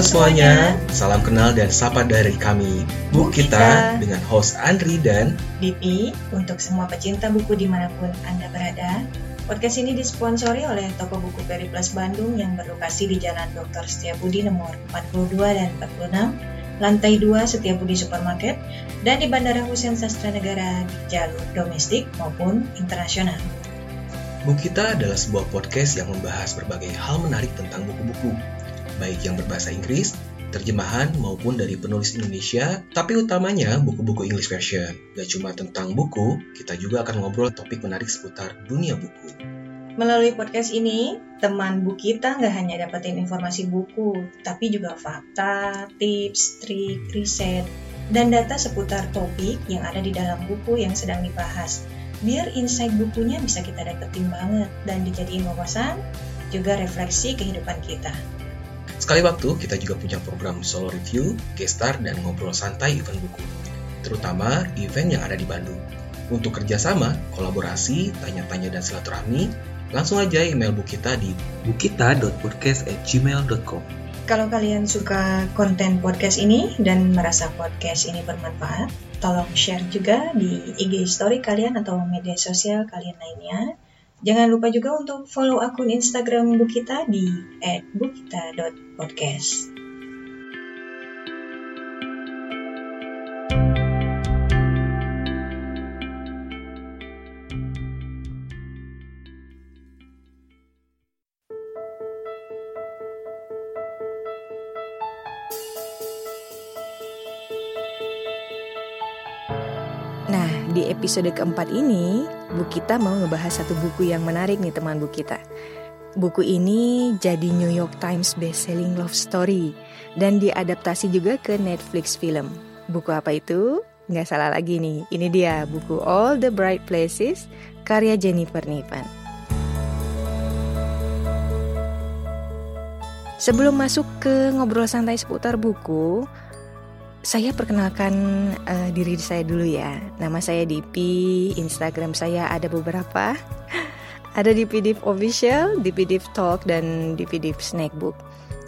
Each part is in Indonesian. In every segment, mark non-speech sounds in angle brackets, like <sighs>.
Halo semuanya, salam kenal dan sapa dari kami Bu Kita dengan host Andri dan Bibi untuk semua pecinta buku di mana pun Anda berada. Podcast ini disponsori oleh toko buku Periplus Bandung yang berlokasi di Jalan Dr. Setiabudi nomor 42 dan 46, lantai 2 Setiabudi Supermarket, dan di Bandara Hussein Sastra Negara di jalur domestik maupun internasional. Bu Kita adalah sebuah podcast yang membahas berbagai hal menarik tentang buku-buku baik yang berbahasa Inggris, terjemahan maupun dari penulis Indonesia, tapi utamanya buku-buku English version. Gak cuma tentang buku, kita juga akan ngobrol topik menarik seputar dunia buku. Melalui podcast ini, teman bu kita nggak hanya dapetin informasi buku, tapi juga fakta, tips, trik, riset, dan data seputar topik yang ada di dalam buku yang sedang dibahas. Biar insight bukunya bisa kita dapetin banget dan dijadiin wawasan, juga refleksi kehidupan kita. Sekali waktu, kita juga punya program solo review, guest star, dan ngobrol santai event buku. Terutama event yang ada di Bandung. Untuk kerjasama, kolaborasi, tanya-tanya, dan silaturahmi, langsung aja email bu kita di bukita.podcast@gmail.com. Kalau kalian suka konten podcast ini dan merasa podcast ini bermanfaat, tolong share juga di IG story kalian atau media sosial kalian lainnya Jangan lupa juga untuk follow akun Instagram Bu Kita di @bukita.podcast. episode keempat ini, Bu Kita mau ngebahas satu buku yang menarik nih teman Bu Kita. Buku ini jadi New York Times best-selling love story dan diadaptasi juga ke Netflix film. Buku apa itu? Nggak salah lagi nih, ini dia buku All the Bright Places karya Jennifer Niven. Sebelum masuk ke ngobrol santai seputar buku, saya perkenalkan uh, diri saya dulu ya. Nama saya Dipi, Instagram saya ada beberapa. <laughs> ada di PDF Official, di PDF Talk, dan di PDF Snackbook.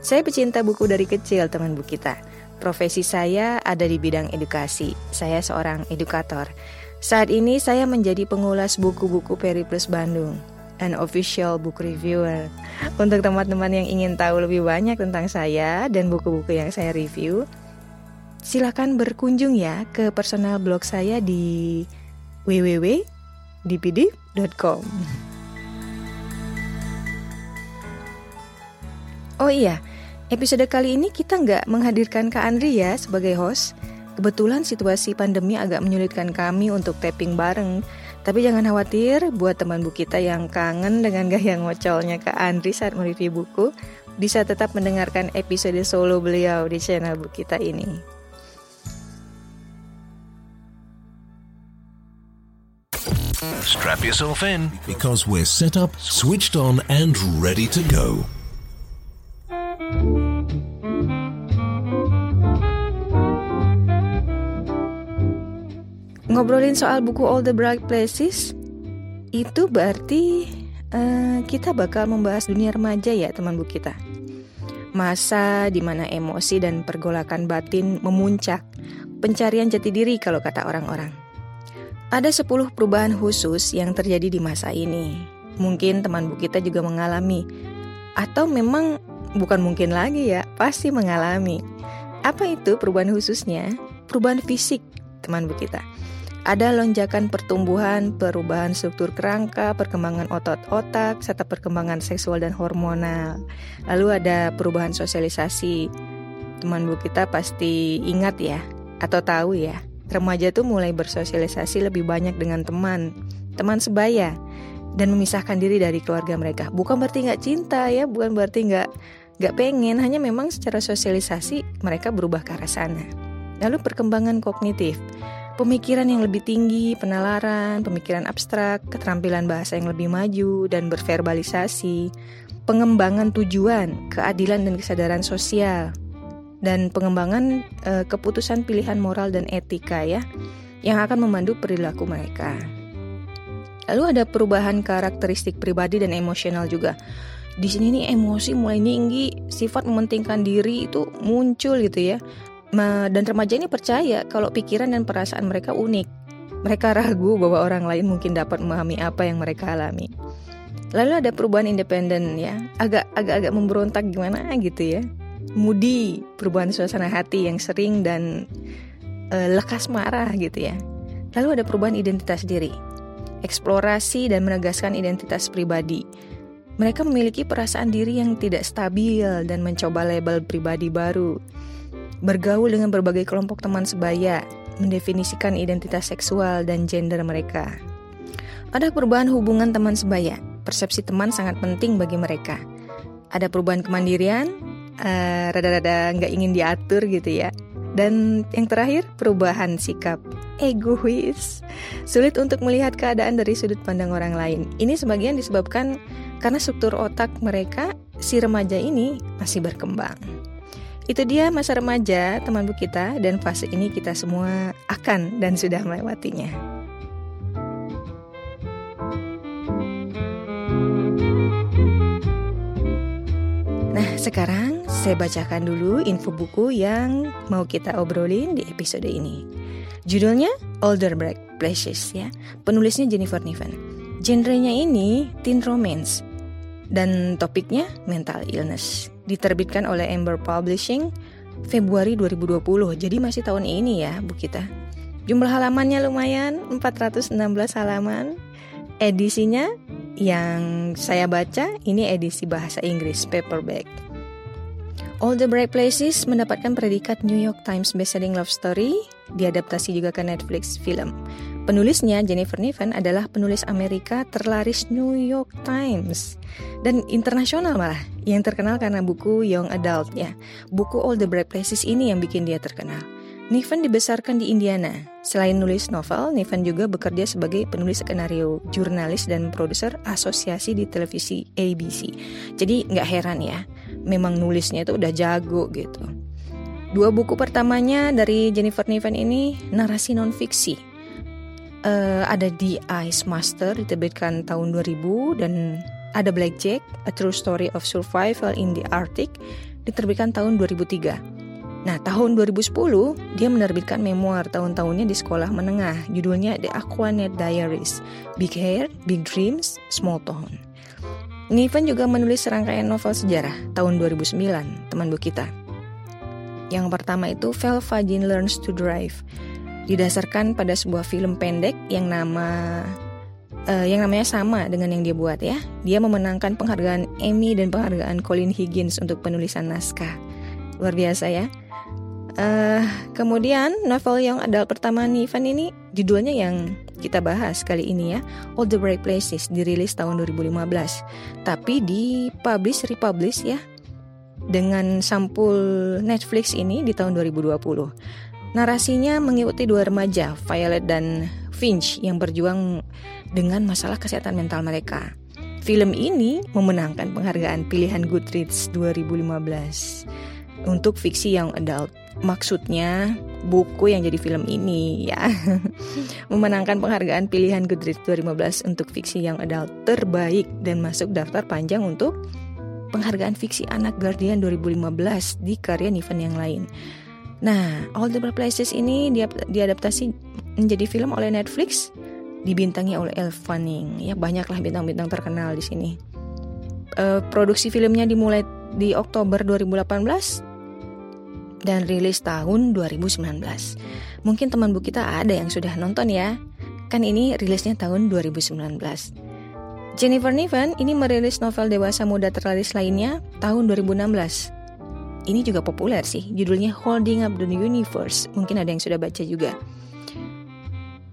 Saya pecinta buku dari kecil teman bu kita. Profesi saya ada di bidang edukasi. Saya seorang edukator. Saat ini saya menjadi pengulas buku-buku Periplus Bandung an official book reviewer. Untuk teman-teman yang ingin tahu lebih banyak tentang saya dan buku-buku yang saya review, silakan berkunjung ya ke personal blog saya di www.dpd.com. Oh iya, episode kali ini kita nggak menghadirkan Kak Andri ya sebagai host. Kebetulan situasi pandemi agak menyulitkan kami untuk tapping bareng. Tapi jangan khawatir, buat teman buku kita yang kangen dengan gaya ngocolnya Kak Andri saat mereview buku, bisa tetap mendengarkan episode solo beliau di channel buku kita ini. Strap yourself in because we're set up, switched on, and ready to go. Ngobrolin soal buku All the Bright Places, itu berarti uh, kita bakal membahas dunia remaja ya teman buku kita. Masa di mana emosi dan pergolakan batin memuncak, pencarian jati diri kalau kata orang-orang. Ada 10 perubahan khusus yang terjadi di masa ini. Mungkin teman bu kita juga mengalami atau memang bukan mungkin lagi ya, pasti mengalami. Apa itu perubahan khususnya? Perubahan fisik, teman bu kita. Ada lonjakan pertumbuhan, perubahan struktur kerangka, perkembangan otot-otak, serta perkembangan seksual dan hormonal. Lalu ada perubahan sosialisasi. Teman bu kita pasti ingat ya, atau tahu ya, remaja tuh mulai bersosialisasi lebih banyak dengan teman, teman sebaya, dan memisahkan diri dari keluarga mereka. Bukan berarti nggak cinta ya, bukan berarti nggak nggak pengen, hanya memang secara sosialisasi mereka berubah ke arah sana. Lalu perkembangan kognitif pemikiran yang lebih tinggi, penalaran, pemikiran abstrak, keterampilan bahasa yang lebih maju, dan berverbalisasi, pengembangan tujuan, keadilan dan kesadaran sosial, dan pengembangan e, keputusan pilihan moral dan etika ya, yang akan memandu perilaku mereka. Lalu ada perubahan karakteristik pribadi dan emosional juga. Di sini nih emosi mulai tinggi, sifat mementingkan diri itu muncul gitu ya dan remaja ini percaya kalau pikiran dan perasaan mereka unik. Mereka ragu bahwa orang lain mungkin dapat memahami apa yang mereka alami. Lalu ada perubahan independen ya, agak agak agak memberontak gimana gitu ya. Mudi, perubahan suasana hati yang sering dan uh, lekas marah gitu ya. Lalu ada perubahan identitas diri, eksplorasi dan menegaskan identitas pribadi. Mereka memiliki perasaan diri yang tidak stabil dan mencoba label pribadi baru bergaul dengan berbagai kelompok teman sebaya, mendefinisikan identitas seksual dan gender mereka. Ada perubahan hubungan teman sebaya, persepsi teman sangat penting bagi mereka. Ada perubahan kemandirian, uh, rada-rada nggak ingin diatur gitu ya. Dan yang terakhir, perubahan sikap egois. Sulit untuk melihat keadaan dari sudut pandang orang lain. Ini sebagian disebabkan karena struktur otak mereka, si remaja ini masih berkembang. Itu dia masa remaja teman bu kita dan fase ini kita semua akan dan sudah melewatinya. Nah, sekarang saya bacakan dulu info buku yang mau kita obrolin di episode ini. Judulnya Older Black Places ya. Penulisnya Jennifer Niven. Genrenya ini teen romance dan topiknya mental illness. Diterbitkan oleh Amber Publishing Februari 2020. Jadi masih tahun ini ya, Bu kita. Jumlah halamannya lumayan, 416 halaman. Edisinya yang saya baca ini edisi bahasa Inggris paperback. All the Bright Places mendapatkan predikat New York Times Bestselling Love Story, diadaptasi juga ke Netflix film. Penulisnya Jennifer Niven adalah penulis Amerika terlaris New York Times dan internasional malah yang terkenal karena buku Young Adult ya. Buku All the Bright Places ini yang bikin dia terkenal. Niven dibesarkan di Indiana. Selain nulis novel, Niven juga bekerja sebagai penulis skenario, jurnalis dan produser asosiasi di televisi ABC. Jadi nggak heran ya, memang nulisnya itu udah jago gitu. Dua buku pertamanya dari Jennifer Niven ini narasi non fiksi uh, ada di Ice Master diterbitkan tahun 2000 dan ada Blackjack, A True Story of Survival in the Arctic diterbitkan tahun 2003. Nah, tahun 2010 dia menerbitkan memoir tahun-tahunnya di sekolah menengah, judulnya The Aquanet Diaries, Big Hair, Big Dreams, Small Town. Niven juga menulis serangkaian novel sejarah tahun 2009, teman bu kita. Yang pertama itu Val Fagin Learns to Drive, didasarkan pada sebuah film pendek yang nama uh, yang namanya sama dengan yang dia buat ya. Dia memenangkan penghargaan Emmy dan penghargaan Colin Higgins untuk penulisan naskah. Luar biasa ya. Uh, kemudian novel yang ada pertama Nivan ini judulnya yang kita bahas kali ini ya All the Bright Places dirilis tahun 2015 tapi di publish republish ya dengan sampul Netflix ini di tahun 2020 Narasinya mengikuti dua remaja, Violet dan Finch, yang berjuang dengan masalah kesehatan mental mereka. Film ini memenangkan penghargaan pilihan Goodreads 2015 untuk fiksi yang adult. Maksudnya buku yang jadi film ini ya <laughs> memenangkan penghargaan pilihan Goodreads 2015 untuk fiksi yang adult terbaik dan masuk daftar panjang untuk penghargaan fiksi anak Guardian 2015 di karya Niven yang lain. Nah, All the Places ini dia diadaptasi menjadi film oleh Netflix, dibintangi oleh Elle Fanning. Ya banyaklah bintang-bintang terkenal di sini. Uh, produksi filmnya dimulai di Oktober 2018 dan rilis tahun 2019. Mungkin teman bu kita ada yang sudah nonton ya. Kan ini rilisnya tahun 2019. Jennifer Niven ini merilis novel dewasa muda terlaris lainnya tahun 2016. Ini juga populer sih, judulnya Holding Up the Universe. Mungkin ada yang sudah baca juga.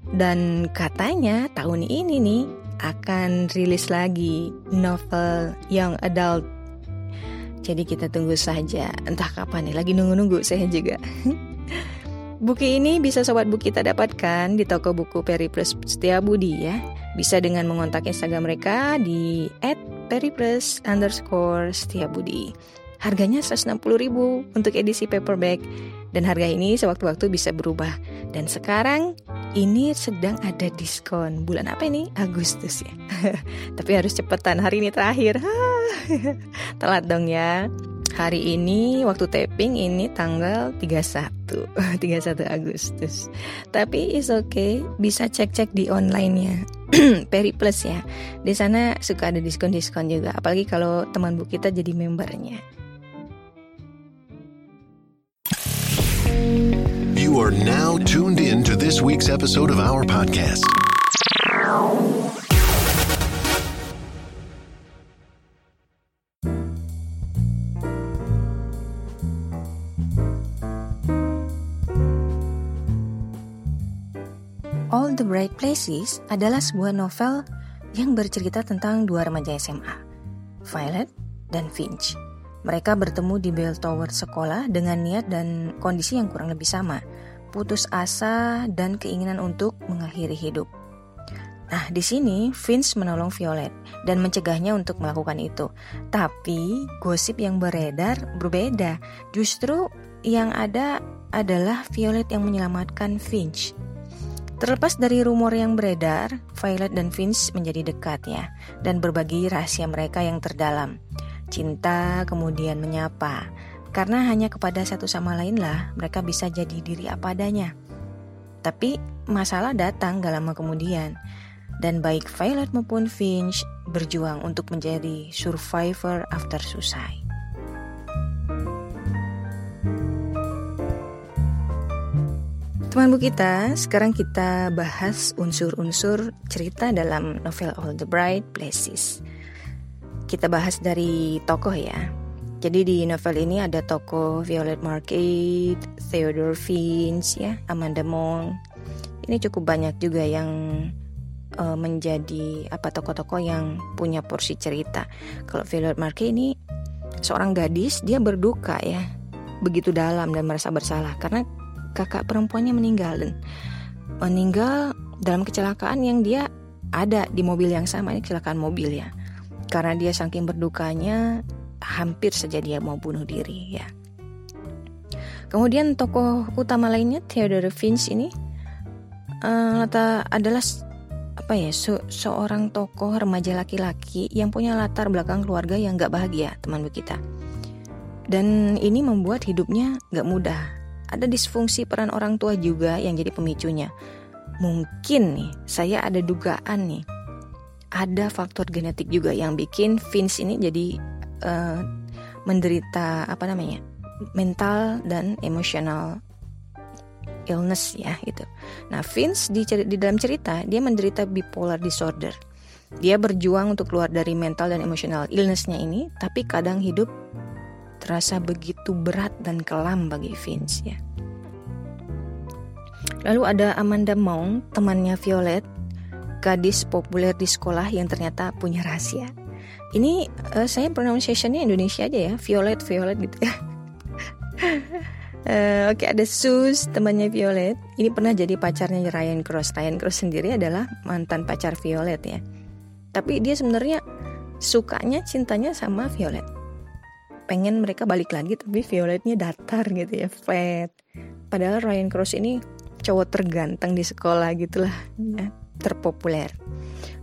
Dan katanya tahun ini nih akan rilis lagi novel Young Adult. Jadi kita tunggu saja, entah kapan nih, lagi nunggu-nunggu saya juga. <laughs> Buku ini bisa sobat buku kita dapatkan di toko buku Periplus Budi ya. Bisa dengan mengontak Instagram mereka di @periplus underscore Setiabudi. Harganya 160 ribu untuk edisi paperback dan harga ini sewaktu-waktu bisa berubah. Dan sekarang ini sedang ada diskon. Bulan apa ini? Agustus ya. <laughs> Tapi harus cepetan, hari ini terakhir. <laughs> Telat dong ya. Hari ini waktu taping ini tanggal 31 31 <laughs> Agustus Tapi is okay Bisa cek-cek di online-nya <clears throat> Peri Plus ya Di sana suka ada diskon-diskon juga Apalagi kalau teman bu kita jadi membernya You are now tuned in to this week's episode of our podcast. All the Bright Places adalah sebuah novel yang bercerita tentang dua remaja SMA, Violet dan Finch. Mereka bertemu di bell tower sekolah dengan niat dan kondisi yang kurang lebih sama, putus asa dan keinginan untuk mengakhiri hidup. Nah, di sini Finch menolong Violet dan mencegahnya untuk melakukan itu. Tapi gosip yang beredar berbeda. Justru yang ada adalah Violet yang menyelamatkan Finch. Terlepas dari rumor yang beredar, Violet dan Vince menjadi dekat ya, dan berbagi rahasia mereka yang terdalam. Cinta kemudian menyapa, karena hanya kepada satu sama lain lah mereka bisa jadi diri apa adanya. Tapi masalah datang gak lama kemudian, dan baik Violet maupun Finch berjuang untuk menjadi survivor after suicide. Teman bu kita, sekarang kita bahas unsur-unsur cerita dalam novel All the Bright Places. Kita bahas dari tokoh ya. Jadi di novel ini ada tokoh Violet Market, Theodore Finch, ya, Amanda Mong. Ini cukup banyak juga yang uh, menjadi apa tokoh-tokoh yang punya porsi cerita. Kalau Violet Market ini seorang gadis, dia berduka ya, begitu dalam dan merasa bersalah karena kakak perempuannya meninggal dan meninggal dalam kecelakaan yang dia ada di mobil yang sama ini kecelakaan mobil ya karena dia saking berdukanya hampir saja dia mau bunuh diri ya. Kemudian tokoh utama lainnya Theodore Finch ini uh, adalah apa ya se seorang tokoh remaja laki-laki yang punya latar belakang keluarga yang gak bahagia teman kita. Dan ini membuat hidupnya gak mudah. Ada disfungsi peran orang tua juga yang jadi pemicunya. Mungkin nih, saya ada dugaan nih, ada faktor genetik juga yang bikin Vince ini jadi uh, menderita apa namanya mental dan emosional illness ya gitu. Nah Vince di, di dalam cerita dia menderita bipolar disorder. Dia berjuang untuk keluar dari mental dan emosional illnessnya ini, tapi kadang hidup terasa begitu berat dan kelam bagi Vince ya. Lalu ada Amanda Mong, temannya Violet, gadis populer di sekolah yang ternyata punya rahasia. Ini uh, saya pronunciationnya Indonesia aja ya, Violet Violet gitu ya. uh, <laughs> Oke okay, ada Sus temannya Violet. Ini pernah jadi pacarnya Ryan Cross. Ryan Cross sendiri adalah mantan pacar Violet ya. Tapi dia sebenarnya sukanya cintanya sama Violet pengen mereka balik lagi tapi Violetnya datar gitu ya flat padahal Ryan Cross ini cowok terganteng di sekolah gitulah ya, terpopuler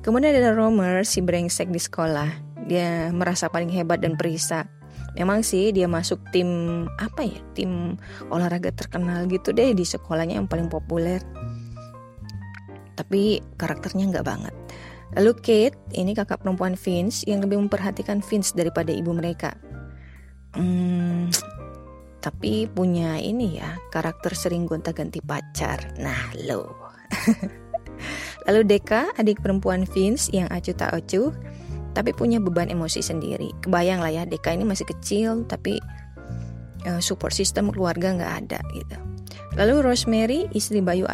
kemudian ada Romer si brengsek di sekolah dia merasa paling hebat dan perisa memang sih dia masuk tim apa ya tim olahraga terkenal gitu deh di sekolahnya yang paling populer tapi karakternya nggak banget Lalu Kate, ini kakak perempuan Vince yang lebih memperhatikan Vince daripada ibu mereka. Hmm, tapi punya ini ya karakter sering gonta-ganti pacar. Nah lo. <laughs> Lalu Deka, adik perempuan Vince yang acuh tak acuh, tapi punya beban emosi sendiri. Kebayang lah ya, Deka ini masih kecil, tapi uh, support system keluarga nggak ada gitu. Lalu Rosemary, istri bayu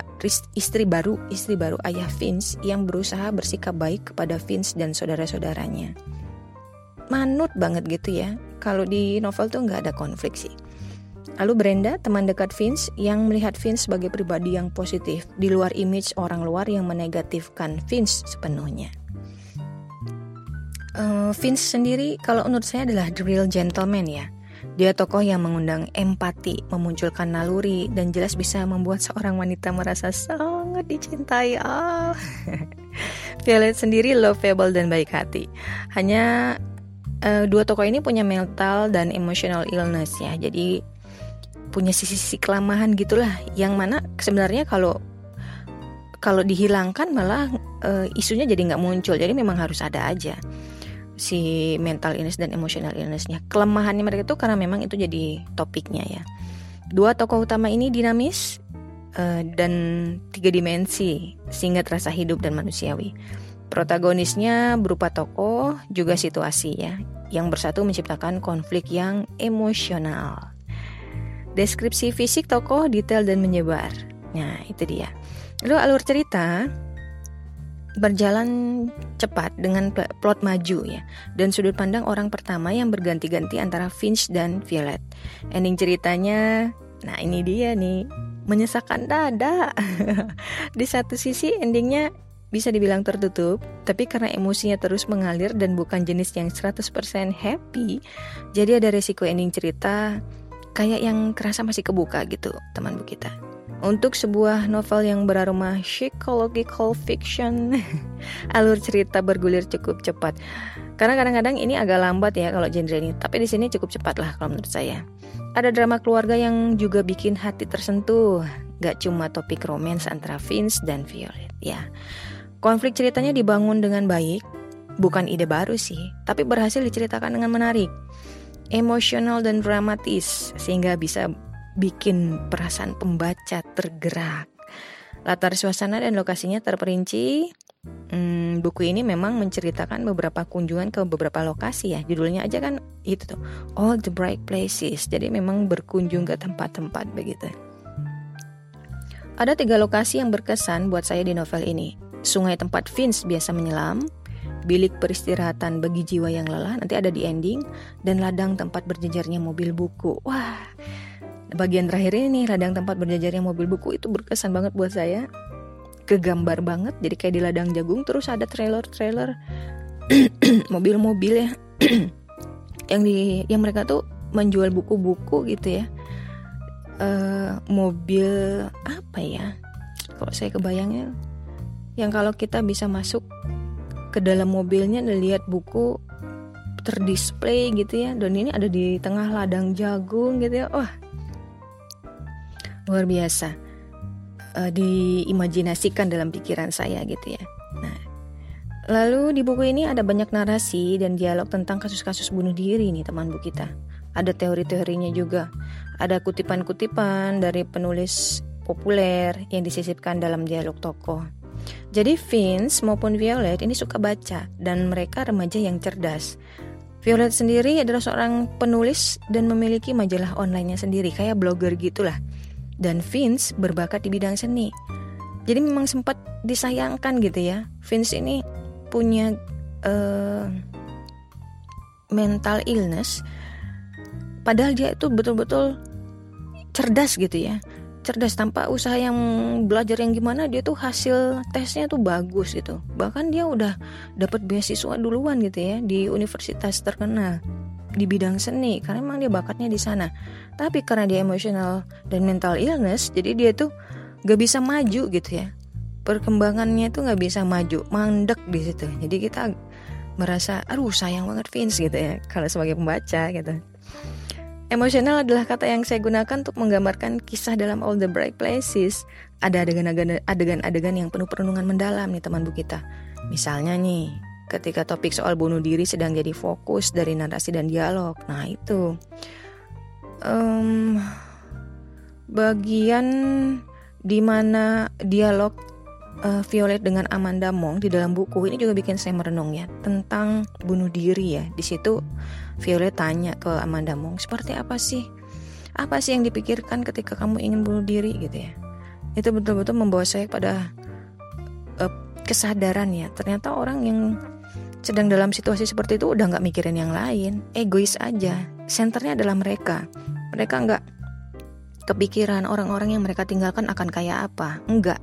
istri baru istri baru ayah Vince yang berusaha bersikap baik kepada Vince dan saudara-saudaranya. Manut banget gitu ya. Kalau di novel tuh nggak ada konflik sih. Lalu Brenda, teman dekat Vince, yang melihat Vince sebagai pribadi yang positif, di luar image orang luar yang menegatifkan Vince sepenuhnya. Uh, Vince sendiri, kalau menurut saya adalah the real gentleman ya. Dia tokoh yang mengundang empati, memunculkan naluri, dan jelas bisa membuat seorang wanita merasa sangat dicintai. Ah, <laughs> Violet sendiri lovable dan baik hati. Hanya uh, dua tokoh ini punya mental dan emotional illness ya. Jadi punya sisi-sisi kelamahan gitulah. Yang mana sebenarnya kalau kalau dihilangkan malah e, isunya jadi nggak muncul. Jadi memang harus ada aja si mental illness dan emotional illnessnya. Kelemahannya mereka itu karena memang itu jadi topiknya ya. Dua tokoh utama ini dinamis e, dan tiga dimensi sehingga terasa hidup dan manusiawi. Protagonisnya berupa tokoh juga situasi ya yang bersatu menciptakan konflik yang emosional Deskripsi fisik tokoh detail dan menyebar. Nah, itu dia. Lalu alur cerita berjalan cepat dengan plot maju ya dan sudut pandang orang pertama yang berganti-ganti antara Finch dan Violet. Ending ceritanya, nah ini dia nih, menyesakan dada. <laughs> Di satu sisi endingnya bisa dibilang tertutup, tapi karena emosinya terus mengalir dan bukan jenis yang 100% happy, jadi ada resiko ending cerita kayak yang kerasa masih kebuka gitu teman bu kita. Untuk sebuah novel yang beraroma psychological fiction, <laughs> alur cerita bergulir cukup cepat. Karena kadang-kadang ini agak lambat ya kalau genre ini, tapi di sini cukup cepat lah kalau menurut saya. Ada drama keluarga yang juga bikin hati tersentuh, gak cuma topik romance antara Vince dan Violet ya. Konflik ceritanya dibangun dengan baik, bukan ide baru sih, tapi berhasil diceritakan dengan menarik emosional dan dramatis sehingga bisa bikin perasaan pembaca tergerak. Latar suasana dan lokasinya terperinci. Hmm, buku ini memang menceritakan beberapa kunjungan ke beberapa lokasi ya. Judulnya aja kan itu tuh, All the Bright Places. Jadi memang berkunjung ke tempat-tempat begitu. Ada tiga lokasi yang berkesan buat saya di novel ini. Sungai tempat Vince biasa menyelam, bilik peristirahatan bagi jiwa yang lelah nanti ada di ending dan ladang tempat berjejarnya mobil buku. Wah, bagian terakhir ini nih ladang tempat berjejarnya mobil buku itu berkesan banget buat saya. Kegambar banget, jadi kayak di ladang jagung terus ada trailer-trailer <clears throat> mobil-mobil ya <clears throat> yang di yang mereka tuh menjual buku-buku gitu ya. Uh, mobil apa ya? Kalau saya kebayangnya yang kalau kita bisa masuk ke dalam mobilnya dan lihat buku terdisplay gitu ya. Dan ini ada di tengah ladang jagung gitu ya. Wah luar biasa. Uh, diimajinasikan dalam pikiran saya gitu ya. Nah lalu di buku ini ada banyak narasi dan dialog tentang kasus-kasus bunuh diri nih teman buku kita. Ada teori-teorinya juga. Ada kutipan-kutipan dari penulis populer yang disisipkan dalam dialog tokoh jadi Vince maupun Violet ini suka baca dan mereka remaja yang cerdas. Violet sendiri adalah seorang penulis dan memiliki majalah online-nya sendiri kayak blogger gitulah. Dan Vince berbakat di bidang seni. Jadi memang sempat disayangkan gitu ya. Vince ini punya uh, mental illness padahal dia itu betul-betul cerdas gitu ya cerdas tanpa usaha yang belajar yang gimana dia tuh hasil tesnya tuh bagus gitu. Bahkan dia udah dapat beasiswa duluan gitu ya di universitas terkenal di bidang seni karena memang dia bakatnya di sana. Tapi karena dia emosional dan mental illness jadi dia tuh gak bisa maju gitu ya. Perkembangannya tuh gak bisa maju mandek di situ. Jadi kita merasa aduh sayang banget Vince gitu ya kalau sebagai pembaca gitu Emosional adalah kata yang saya gunakan untuk menggambarkan kisah dalam All the Bright Places. Ada adegan-adegan yang penuh perenungan mendalam nih teman bu kita. Misalnya nih, ketika topik soal bunuh diri sedang jadi fokus dari narasi dan dialog. Nah itu. um, bagian di mana dialog uh, Violet dengan Amanda Mong di dalam buku ini juga bikin saya merenung ya tentang bunuh diri ya. Di situ Violet tanya ke Amanda Mong seperti apa sih apa sih yang dipikirkan ketika kamu ingin bunuh diri gitu ya. Itu betul-betul membawa saya pada uh, kesadaran ya ternyata orang yang sedang dalam situasi seperti itu udah nggak mikirin yang lain, egois aja. Senternya adalah mereka. Mereka nggak kepikiran orang-orang yang mereka tinggalkan akan kayak apa, enggak.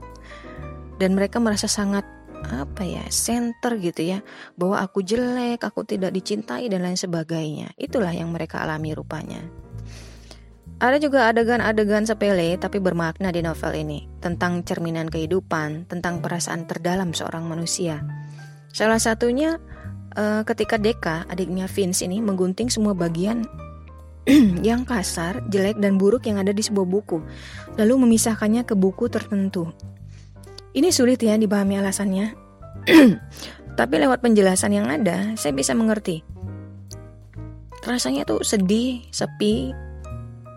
Dan mereka merasa sangat apa ya, center gitu ya, bahwa aku jelek, aku tidak dicintai dan lain sebagainya. Itulah yang mereka alami rupanya. Ada juga adegan-adegan sepele tapi bermakna di novel ini tentang cerminan kehidupan, tentang perasaan terdalam seorang manusia. Salah satunya uh, ketika Deka, adiknya Vince ini menggunting semua bagian <clears throat> yang kasar, jelek dan buruk yang ada di sebuah buku, lalu memisahkannya ke buku tertentu. Ini sulit ya dipahami alasannya. <clears throat> Tapi lewat penjelasan yang ada, saya bisa mengerti. Rasanya tuh sedih, sepi,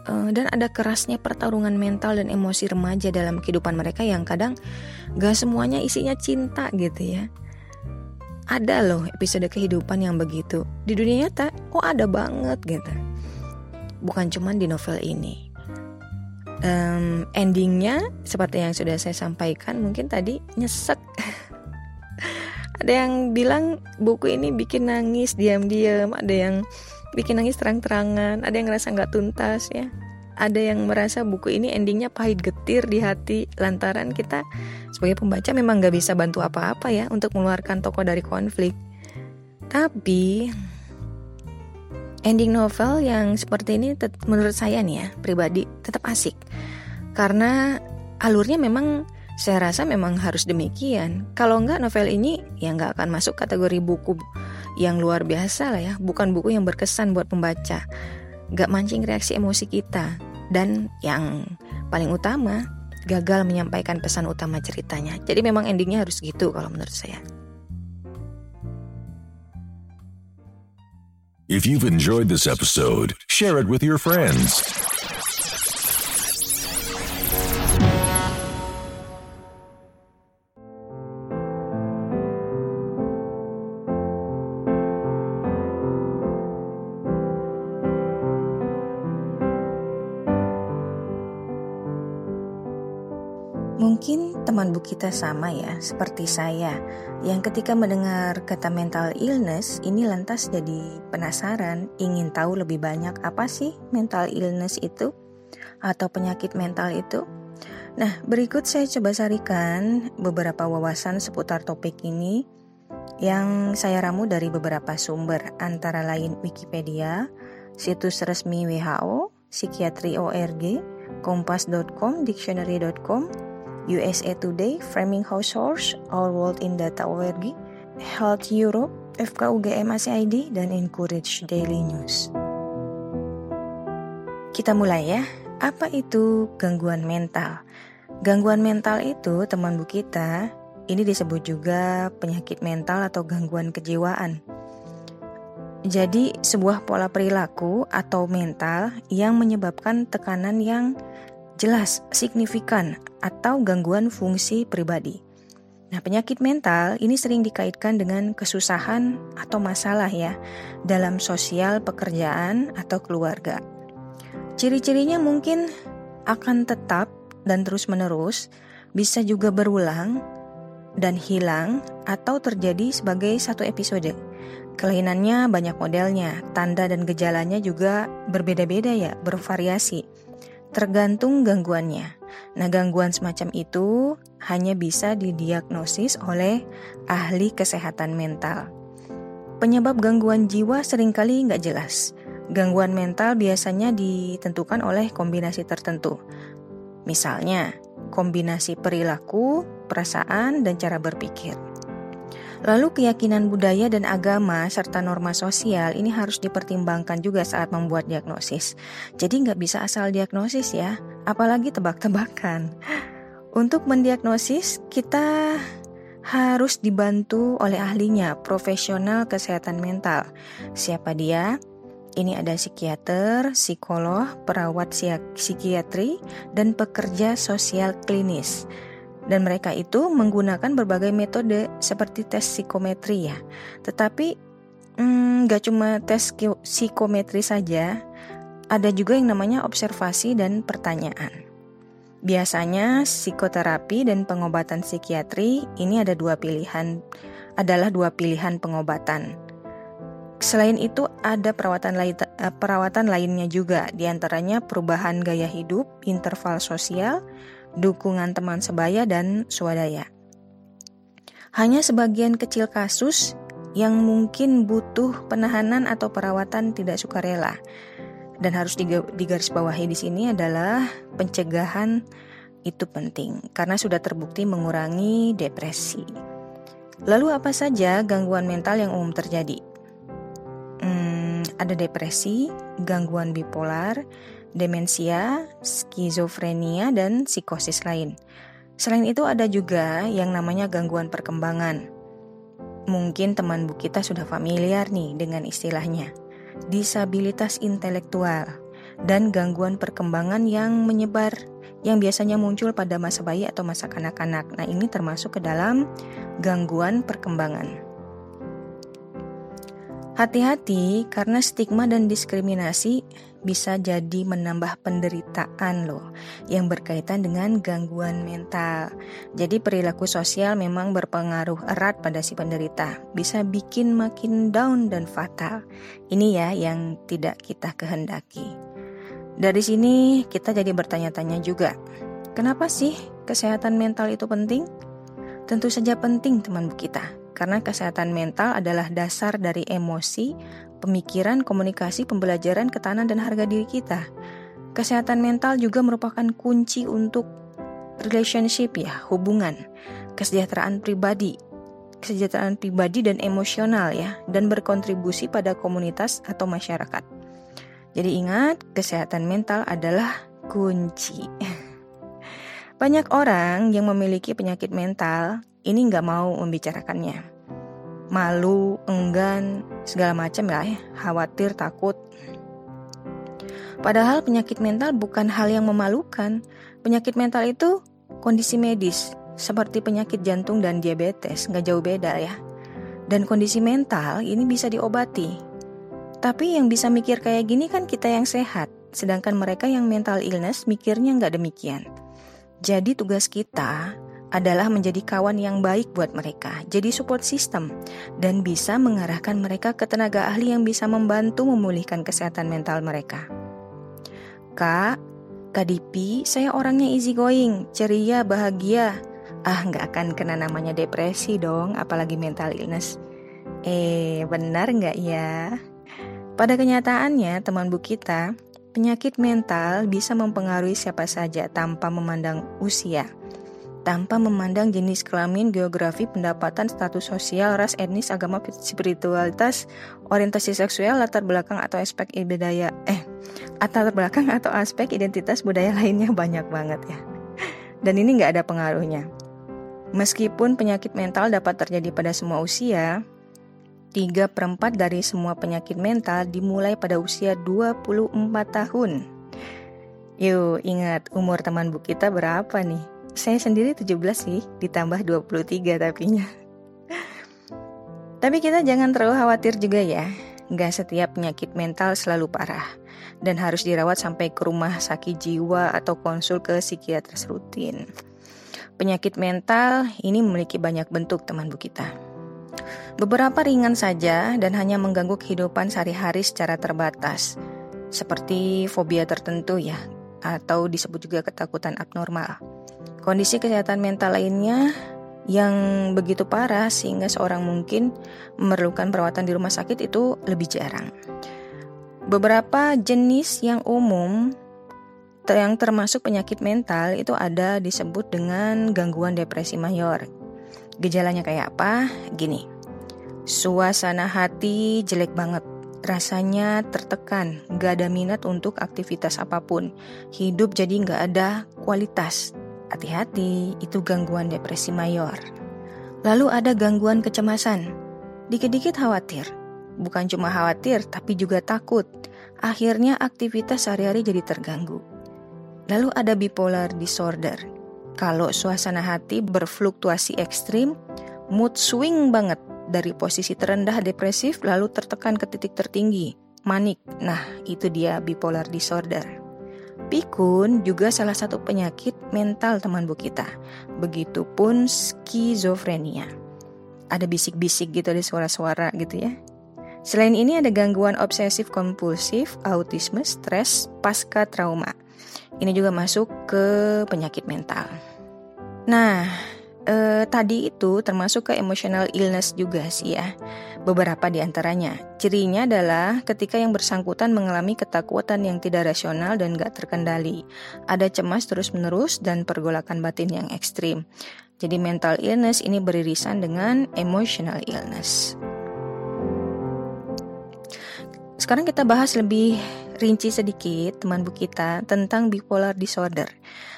uh, dan ada kerasnya pertarungan mental dan emosi remaja dalam kehidupan mereka yang kadang gak semuanya isinya cinta gitu ya ada loh episode kehidupan yang begitu di dunia nyata oh ada banget gitu bukan cuma di novel ini um, endingnya seperti yang sudah saya sampaikan mungkin tadi nyesek. <laughs> Ada yang bilang buku ini bikin nangis diam-diam. Ada yang bikin nangis terang-terangan ada yang ngerasa nggak tuntas ya. Ada yang merasa buku ini endingnya pahit getir di hati lantaran kita sebagai pembaca memang nggak bisa bantu apa-apa ya untuk mengeluarkan tokoh dari konflik. Tapi ending novel yang seperti ini menurut saya nih ya pribadi tetap asik karena alurnya memang saya rasa memang harus demikian. Kalau nggak novel ini ya nggak akan masuk kategori buku yang luar biasa lah ya, bukan buku yang berkesan buat pembaca gak mancing reaksi emosi kita, dan yang paling utama gagal menyampaikan pesan utama ceritanya. Jadi memang endingnya harus gitu kalau menurut saya. If you've enjoyed this episode, share it with your friends. Teman bu kita sama ya, seperti saya, yang ketika mendengar kata mental illness ini lantas jadi penasaran, ingin tahu lebih banyak apa sih mental illness itu atau penyakit mental itu. Nah, berikut saya coba sarikan beberapa wawasan seputar topik ini yang saya ramu dari beberapa sumber, antara lain Wikipedia, situs resmi WHO, psikiatri.org, kompas.com, dictionary.com, USA Today, Framing Households, Our World in Data.org, Health Europe, FKUGM ACID, dan Encourage Daily News. Kita mulai ya. Apa itu gangguan mental? Gangguan mental itu, teman bu kita, ini disebut juga penyakit mental atau gangguan kejiwaan. Jadi, sebuah pola perilaku atau mental yang menyebabkan tekanan yang jelas, signifikan, atau gangguan fungsi pribadi. Nah, penyakit mental ini sering dikaitkan dengan kesusahan atau masalah ya dalam sosial, pekerjaan, atau keluarga. Ciri-cirinya mungkin akan tetap dan terus-menerus, bisa juga berulang dan hilang atau terjadi sebagai satu episode. Kelainannya banyak modelnya, tanda dan gejalanya juga berbeda-beda ya, bervariasi tergantung gangguannya. Nah, gangguan semacam itu hanya bisa didiagnosis oleh ahli kesehatan mental. Penyebab gangguan jiwa sering kali nggak jelas. Gangguan mental biasanya ditentukan oleh kombinasi tertentu. Misalnya, kombinasi perilaku, perasaan, dan cara berpikir. Lalu keyakinan budaya dan agama serta norma sosial ini harus dipertimbangkan juga saat membuat diagnosis. Jadi nggak bisa asal diagnosis ya, apalagi tebak-tebakan. Untuk mendiagnosis kita harus dibantu oleh ahlinya, profesional kesehatan mental. Siapa dia? Ini ada psikiater, psikolog, perawat psikiatri, dan pekerja sosial klinis. Dan mereka itu menggunakan berbagai metode seperti tes psikometri ya. Tetapi hmm, nggak hmm, cuma tes psikometri saja, ada juga yang namanya observasi dan pertanyaan. Biasanya psikoterapi dan pengobatan psikiatri ini ada dua pilihan adalah dua pilihan pengobatan. Selain itu ada perawatan lain eh, perawatan lainnya juga, di antaranya perubahan gaya hidup, interval sosial, dukungan teman sebaya dan swadaya. Hanya sebagian kecil kasus yang mungkin butuh penahanan atau perawatan tidak sukarela. Dan harus digarisbawahi di sini adalah pencegahan itu penting karena sudah terbukti mengurangi depresi. Lalu apa saja gangguan mental yang umum terjadi? ada depresi, gangguan bipolar, demensia, skizofrenia, dan psikosis lain. Selain itu ada juga yang namanya gangguan perkembangan. Mungkin teman bu kita sudah familiar nih dengan istilahnya. Disabilitas intelektual dan gangguan perkembangan yang menyebar yang biasanya muncul pada masa bayi atau masa kanak-kanak. Nah, ini termasuk ke dalam gangguan perkembangan. Hati-hati karena stigma dan diskriminasi bisa jadi menambah penderitaan loh yang berkaitan dengan gangguan mental. Jadi perilaku sosial memang berpengaruh erat pada si penderita, bisa bikin makin down dan fatal. Ini ya yang tidak kita kehendaki. Dari sini kita jadi bertanya-tanya juga, kenapa sih kesehatan mental itu penting? Tentu saja penting teman kita karena kesehatan mental adalah dasar dari emosi, pemikiran, komunikasi, pembelajaran, ketahanan, dan harga diri kita. Kesehatan mental juga merupakan kunci untuk relationship ya, hubungan, kesejahteraan pribadi, kesejahteraan pribadi dan emosional ya, dan berkontribusi pada komunitas atau masyarakat. Jadi ingat, kesehatan mental adalah kunci. <laughs> Banyak orang yang memiliki penyakit mental ini nggak mau membicarakannya. Malu, enggan, segala macam ya, khawatir, takut. Padahal penyakit mental bukan hal yang memalukan. Penyakit mental itu kondisi medis, seperti penyakit jantung dan diabetes, nggak jauh beda ya. Dan kondisi mental ini bisa diobati. Tapi yang bisa mikir kayak gini kan kita yang sehat, sedangkan mereka yang mental illness mikirnya nggak demikian. Jadi tugas kita adalah menjadi kawan yang baik buat mereka, jadi support system, dan bisa mengarahkan mereka ke tenaga ahli yang bisa membantu memulihkan kesehatan mental mereka. Kak, Kak Dipi, saya orangnya easy going, ceria, bahagia. Ah, nggak akan kena namanya depresi dong, apalagi mental illness. Eh, benar nggak ya? Pada kenyataannya, teman bu kita, penyakit mental bisa mempengaruhi siapa saja tanpa memandang usia tanpa memandang jenis kelamin, geografi, pendapatan, status sosial, ras, etnis, agama, spiritualitas, orientasi seksual, latar belakang atau aspek budaya eh latar belakang atau aspek identitas budaya <laughs> lainnya banyak banget ya. Dan ini nggak ada pengaruhnya. Meskipun penyakit mental dapat terjadi pada semua usia, 3 per 4 dari semua penyakit mental dimulai pada usia 24 tahun. Yuk, ingat umur teman bu kita berapa nih? Saya sendiri 17 sih, ditambah 23 tapinya. Tapi kita jangan terlalu khawatir juga ya. Gak setiap penyakit mental selalu parah dan harus dirawat sampai ke rumah sakit jiwa atau konsul ke psikiatris rutin. Penyakit mental ini memiliki banyak bentuk teman bu kita. Beberapa ringan saja dan hanya mengganggu kehidupan sehari-hari secara terbatas, seperti fobia tertentu ya, atau disebut juga ketakutan abnormal. Kondisi kesehatan mental lainnya yang begitu parah sehingga seorang mungkin memerlukan perawatan di rumah sakit itu lebih jarang. Beberapa jenis yang umum yang termasuk penyakit mental itu ada disebut dengan gangguan depresi mayor. Gejalanya kayak apa? Gini. Suasana hati jelek banget. Rasanya tertekan, gak ada minat untuk aktivitas apa pun. Hidup jadi gak ada kualitas, Hati-hati, itu gangguan depresi mayor. Lalu ada gangguan kecemasan. Dikit-dikit khawatir. bukan cuma khawatir tapi juga takut. Akhirnya aktivitas sehari-hari jadi terganggu. Lalu ada bipolar disorder. Kalau suasana hati berfluktuasi ekstrim, mood swing banget dari posisi terendah depresif lalu tertekan ke titik tertinggi, manik. Nah, itu dia bipolar disorder. Pikun juga salah satu penyakit mental teman bu kita. Begitupun skizofrenia. Ada bisik-bisik gitu, ada suara-suara gitu ya. Selain ini ada gangguan obsesif kompulsif, autisme, stres, pasca trauma. Ini juga masuk ke penyakit mental. Nah, eh, tadi itu termasuk ke emotional illness juga sih ya. Beberapa di antaranya. Cirinya adalah ketika yang bersangkutan mengalami ketakutan yang tidak rasional dan gak terkendali. Ada cemas terus-menerus dan pergolakan batin yang ekstrim. Jadi mental illness ini beririsan dengan emotional illness. Sekarang kita bahas lebih rinci sedikit teman buku kita tentang bipolar disorder.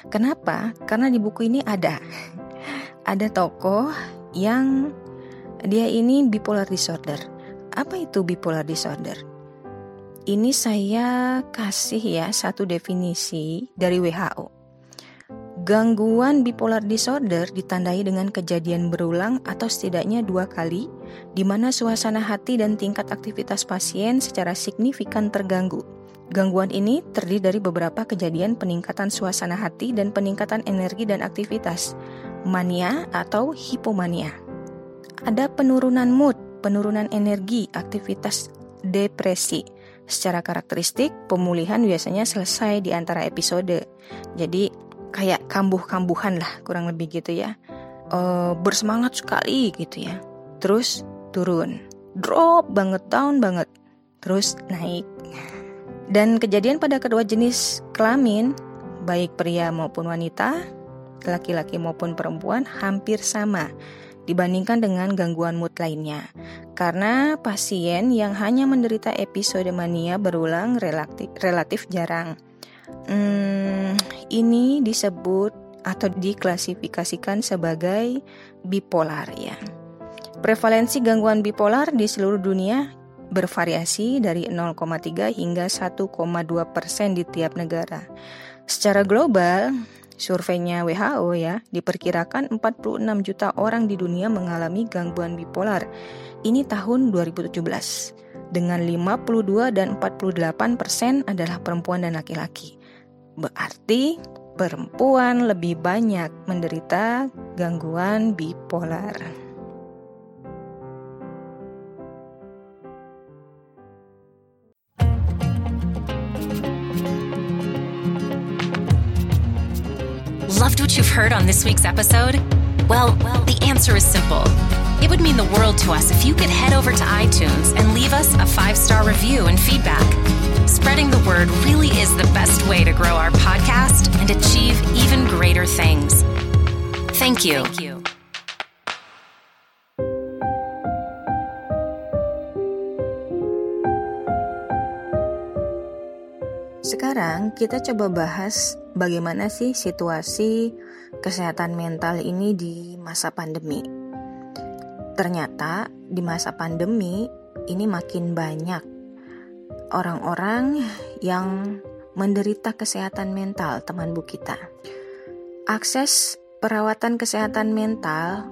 Kenapa? Karena di buku ini ada ada tokoh yang dia ini bipolar disorder. Apa itu bipolar disorder? Ini saya kasih ya satu definisi dari WHO. Gangguan bipolar disorder ditandai dengan kejadian berulang atau setidaknya dua kali, di mana suasana hati dan tingkat aktivitas pasien secara signifikan terganggu. Gangguan ini terdiri dari beberapa kejadian peningkatan suasana hati dan peningkatan energi dan aktivitas, mania atau hipomania ada penurunan mood, penurunan energi, aktivitas depresi. Secara karakteristik, pemulihan biasanya selesai di antara episode. Jadi kayak kambuh-kambuhan lah, kurang lebih gitu ya. Uh, bersemangat sekali gitu ya. Terus turun, drop banget, down banget, terus naik. Dan kejadian pada kedua jenis kelamin, baik pria maupun wanita, laki-laki maupun perempuan hampir sama dibandingkan dengan gangguan mood lainnya. Karena pasien yang hanya menderita episode mania berulang relatif, relatif jarang. Hmm, ini disebut atau diklasifikasikan sebagai bipolar ya. Prevalensi gangguan bipolar di seluruh dunia bervariasi dari 0,3 hingga 1,2 persen di tiap negara. Secara global, Surveinya WHO ya, diperkirakan 46 juta orang di dunia mengalami gangguan bipolar. Ini tahun 2017. Dengan 52 dan 48 persen adalah perempuan dan laki-laki. Berarti perempuan lebih banyak menderita gangguan bipolar. Loved what you've heard on this week's episode? Well, the answer is simple. It would mean the world to us if you could head over to iTunes and leave us a five star review and feedback. Spreading the word really is the best way to grow our podcast and achieve even greater things. Thank you. Thank you. Sekarang kita coba bahas bagaimana sih situasi kesehatan mental ini di masa pandemi. Ternyata di masa pandemi ini makin banyak orang-orang yang menderita kesehatan mental, teman bu kita. Akses perawatan kesehatan mental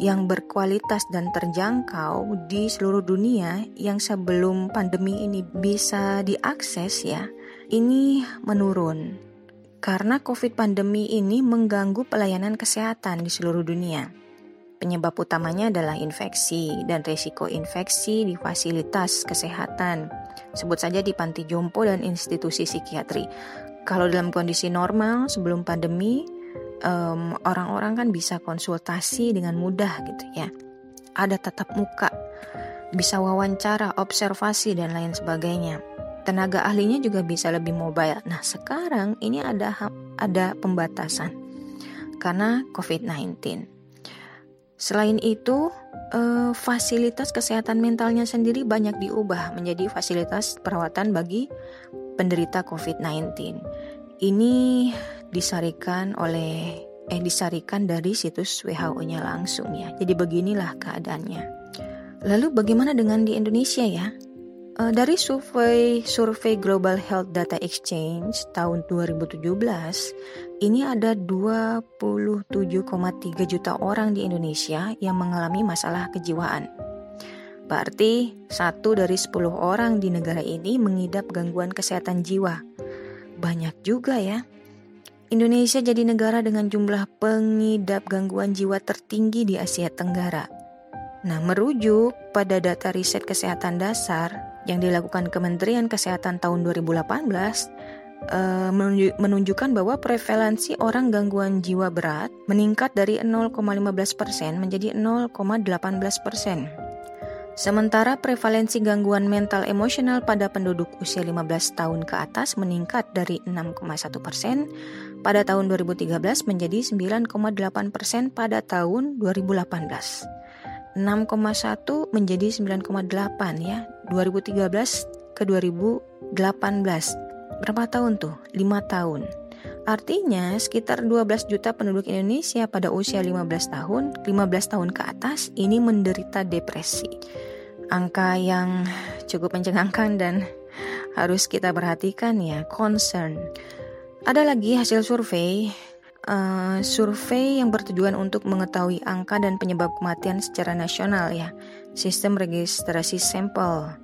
yang berkualitas dan terjangkau di seluruh dunia yang sebelum pandemi ini bisa diakses ya ini menurun karena COVID pandemi ini mengganggu pelayanan kesehatan di seluruh dunia. Penyebab utamanya adalah infeksi dan resiko infeksi di fasilitas kesehatan, sebut saja di panti jompo dan institusi psikiatri. Kalau dalam kondisi normal sebelum pandemi, orang orang-orang kan bisa konsultasi dengan mudah gitu ya. Ada tatap muka, bisa wawancara, observasi dan lain sebagainya tenaga ahlinya juga bisa lebih mobile. Nah, sekarang ini ada ada pembatasan karena COVID-19. Selain itu, eh, fasilitas kesehatan mentalnya sendiri banyak diubah menjadi fasilitas perawatan bagi penderita COVID-19. Ini disarikan oleh eh disarikan dari situs WHO-nya langsung ya. Jadi beginilah keadaannya. Lalu bagaimana dengan di Indonesia ya? Uh, dari survei survei Global Health Data Exchange tahun 2017, ini ada 27,3 juta orang di Indonesia yang mengalami masalah kejiwaan. Berarti satu dari 10 orang di negara ini mengidap gangguan kesehatan jiwa. Banyak juga ya. Indonesia jadi negara dengan jumlah pengidap gangguan jiwa tertinggi di Asia Tenggara. Nah, merujuk pada data riset kesehatan dasar yang dilakukan Kementerian Kesehatan tahun 2018 eh, menunjukkan bahwa prevalensi orang gangguan jiwa berat meningkat dari 0,15% menjadi 0,18%. Sementara prevalensi gangguan mental emosional pada penduduk usia 15 tahun ke atas meningkat dari 6,1 persen pada tahun 2013 menjadi 9,8 persen pada tahun 2018. 6,1 menjadi 9,8 ya 2013 ke 2018 berapa tahun tuh? 5 tahun. Artinya sekitar 12 juta penduduk Indonesia pada usia 15 tahun 15 tahun ke atas ini menderita depresi. Angka yang cukup mencengangkan dan harus kita perhatikan ya, concern. Ada lagi hasil survei, uh, survei yang bertujuan untuk mengetahui angka dan penyebab kematian secara nasional ya, sistem registrasi sampel.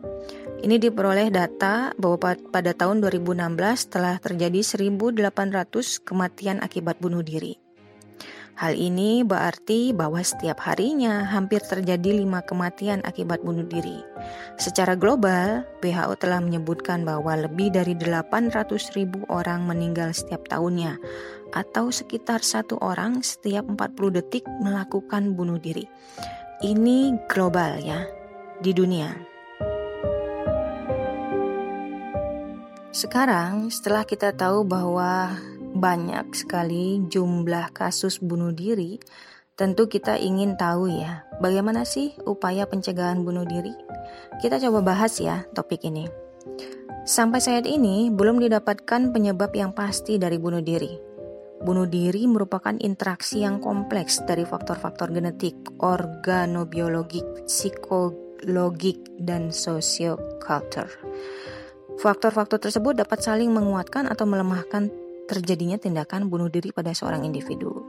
Ini diperoleh data bahwa pada tahun 2016 telah terjadi 1.800 kematian akibat bunuh diri. Hal ini berarti bahwa setiap harinya hampir terjadi lima kematian akibat bunuh diri. Secara global, WHO telah menyebutkan bahwa lebih dari 800 ribu orang meninggal setiap tahunnya, atau sekitar satu orang setiap 40 detik melakukan bunuh diri. Ini global ya, di dunia. Sekarang, setelah kita tahu bahwa banyak sekali jumlah kasus bunuh diri, tentu kita ingin tahu ya, bagaimana sih upaya pencegahan bunuh diri? Kita coba bahas ya topik ini. Sampai saat ini belum didapatkan penyebab yang pasti dari bunuh diri. Bunuh diri merupakan interaksi yang kompleks dari faktor-faktor genetik, organobiologik, psikologik, dan sosiokultur. Faktor-faktor tersebut dapat saling menguatkan atau melemahkan terjadinya tindakan bunuh diri pada seorang individu.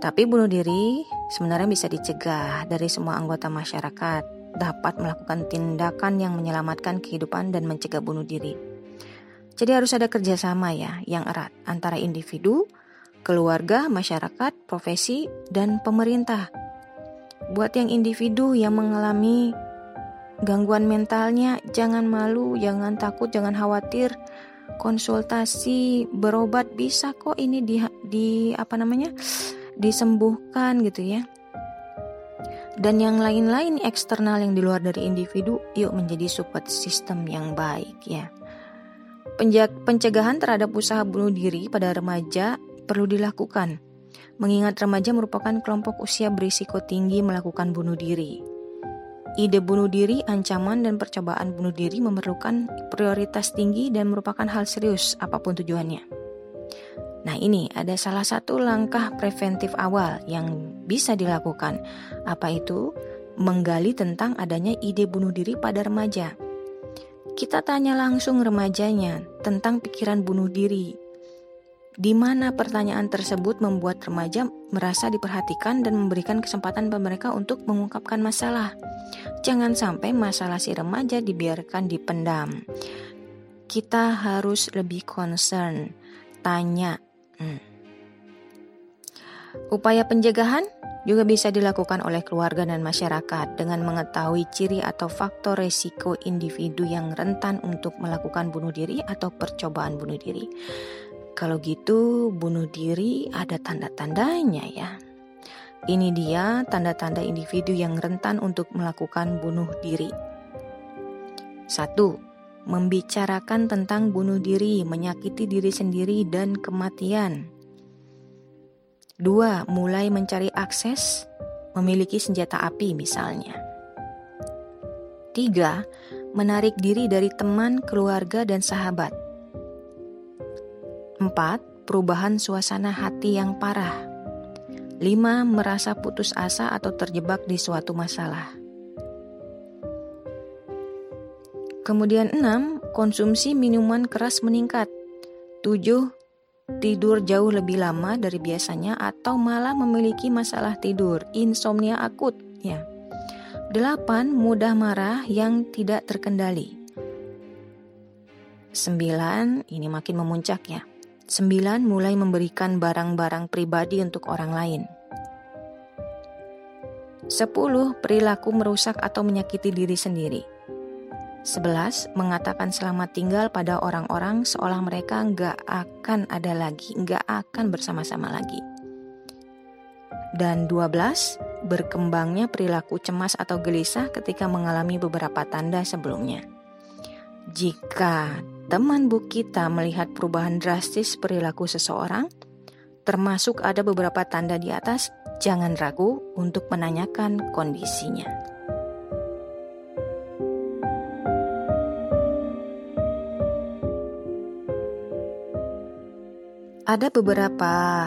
Tapi bunuh diri sebenarnya bisa dicegah dari semua anggota masyarakat dapat melakukan tindakan yang menyelamatkan kehidupan dan mencegah bunuh diri. Jadi harus ada kerjasama ya yang erat antara individu, keluarga, masyarakat, profesi, dan pemerintah. Buat yang individu yang mengalami gangguan mentalnya, jangan malu, jangan takut, jangan khawatir. Konsultasi berobat bisa kok ini di di apa namanya disembuhkan gitu ya. Dan yang lain-lain eksternal yang di luar dari individu yuk menjadi support system yang baik ya pencegahan terhadap usaha bunuh diri pada remaja perlu dilakukan mengingat remaja merupakan kelompok usia berisiko tinggi melakukan bunuh diri Ide bunuh diri, ancaman, dan percobaan bunuh diri memerlukan prioritas tinggi dan merupakan hal serius apa pun tujuannya. Nah, ini ada salah satu langkah preventif awal yang bisa dilakukan. Apa itu? Menggali tentang adanya ide bunuh diri pada remaja. Kita tanya langsung remajanya tentang pikiran bunuh diri di mana pertanyaan tersebut membuat remaja merasa diperhatikan dan memberikan kesempatan pada mereka untuk mengungkapkan masalah. Jangan sampai masalah si remaja dibiarkan dipendam. Kita harus lebih concern, tanya. Hmm. Upaya pencegahan juga bisa dilakukan oleh keluarga dan masyarakat dengan mengetahui ciri atau faktor resiko individu yang rentan untuk melakukan bunuh diri atau percobaan bunuh diri. Kalau gitu, bunuh diri ada tanda-tandanya ya. Ini dia tanda-tanda individu yang rentan untuk melakukan bunuh diri. Satu, Membicarakan tentang bunuh diri, menyakiti diri sendiri dan kematian. Dua, Mulai mencari akses, memiliki senjata api misalnya. Tiga, Menarik diri dari teman, keluarga, dan sahabat 4. Perubahan suasana hati yang parah 5. Merasa putus asa atau terjebak di suatu masalah Kemudian 6, konsumsi minuman keras meningkat. 7, tidur jauh lebih lama dari biasanya atau malah memiliki masalah tidur, insomnia akut, ya. 8. Mudah marah yang tidak terkendali. 9. Ini makin memuncak ya. 9. Mulai memberikan barang-barang pribadi untuk orang lain. 10. Perilaku merusak atau menyakiti diri sendiri. 11. Mengatakan selamat tinggal pada orang-orang seolah mereka nggak akan ada lagi, nggak akan bersama-sama lagi. Dan 12. Berkembangnya perilaku cemas atau gelisah ketika mengalami beberapa tanda sebelumnya. Jika teman bu kita melihat perubahan drastis perilaku seseorang, termasuk ada beberapa tanda di atas, jangan ragu untuk menanyakan kondisinya. Ada beberapa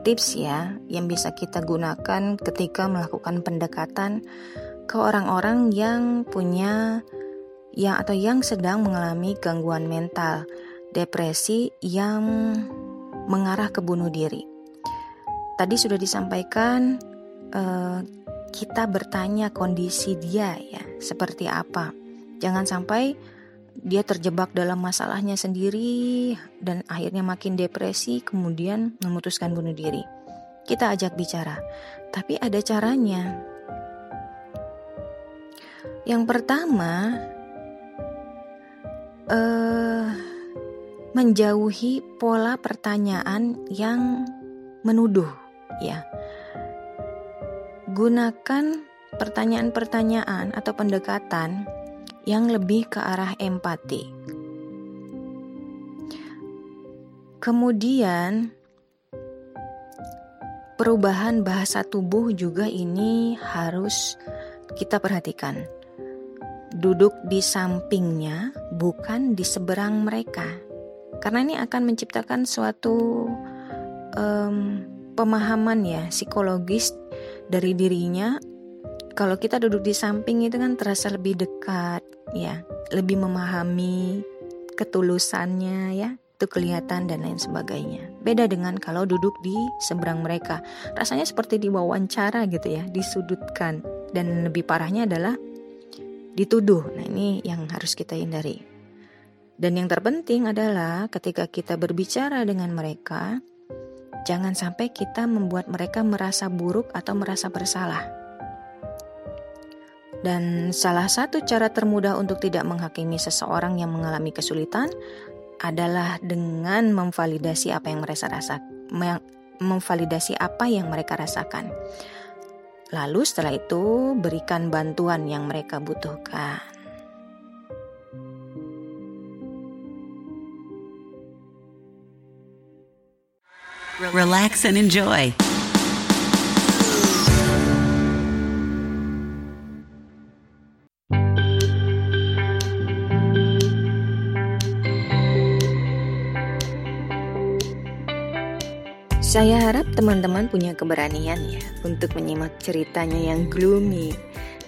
tips ya yang bisa kita gunakan ketika melakukan pendekatan ke orang-orang yang punya yang atau yang sedang mengalami gangguan mental, depresi yang mengarah ke bunuh diri. Tadi sudah disampaikan eh, kita bertanya kondisi dia ya seperti apa. Jangan sampai dia terjebak dalam masalahnya sendiri dan akhirnya makin depresi kemudian memutuskan bunuh diri. Kita ajak bicara, tapi ada caranya. Yang pertama, eh, menjauhi pola pertanyaan yang menuduh, ya. Gunakan pertanyaan-pertanyaan atau pendekatan yang lebih ke arah empati. Kemudian, perubahan bahasa tubuh juga ini harus kita perhatikan. Duduk di sampingnya, bukan di seberang mereka, karena ini akan menciptakan suatu um, pemahaman ya psikologis dari dirinya kalau kita duduk di samping itu kan terasa lebih dekat ya. Lebih memahami ketulusannya ya. Itu kelihatan dan lain sebagainya. Beda dengan kalau duduk di seberang mereka. Rasanya seperti diwawancara gitu ya. Disudutkan. Dan lebih parahnya adalah dituduh. Nah ini yang harus kita hindari. Dan yang terpenting adalah ketika kita berbicara dengan mereka jangan sampai kita membuat mereka merasa buruk atau merasa bersalah dan salah satu cara termudah untuk tidak menghakimi seseorang yang mengalami kesulitan adalah dengan memvalidasi apa yang mereka rasa, memvalidasi apa yang mereka rasakan. Lalu setelah itu berikan bantuan yang mereka butuhkan. Relax and enjoy. Saya harap teman-teman punya keberanian ya untuk menyimak ceritanya yang gloomy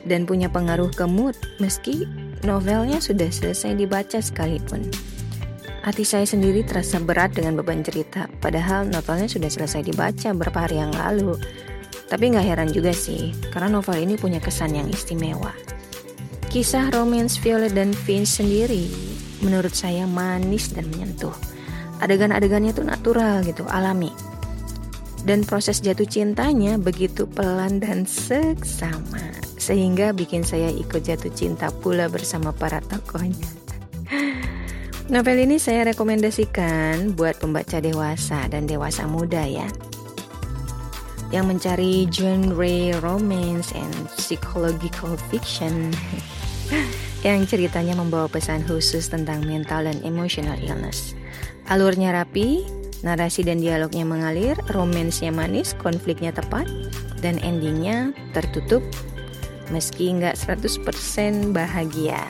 dan punya pengaruh ke mood meski novelnya sudah selesai dibaca sekalipun. Hati saya sendiri terasa berat dengan beban cerita, padahal novelnya sudah selesai dibaca beberapa hari yang lalu. Tapi nggak heran juga sih, karena novel ini punya kesan yang istimewa. Kisah romance Violet dan Vince sendiri menurut saya manis dan menyentuh. Adegan-adegannya tuh natural gitu, alami dan proses jatuh cintanya begitu pelan dan seksama sehingga bikin saya ikut jatuh cinta pula bersama para tokohnya. <laughs> Novel ini saya rekomendasikan buat pembaca dewasa dan dewasa muda ya. Yang mencari genre romance and psychological fiction <laughs> yang ceritanya membawa pesan khusus tentang mental dan emotional illness. Alurnya rapi, Narasi dan dialognya mengalir, romansnya manis, konfliknya tepat, dan endingnya tertutup meski nggak 100% bahagia.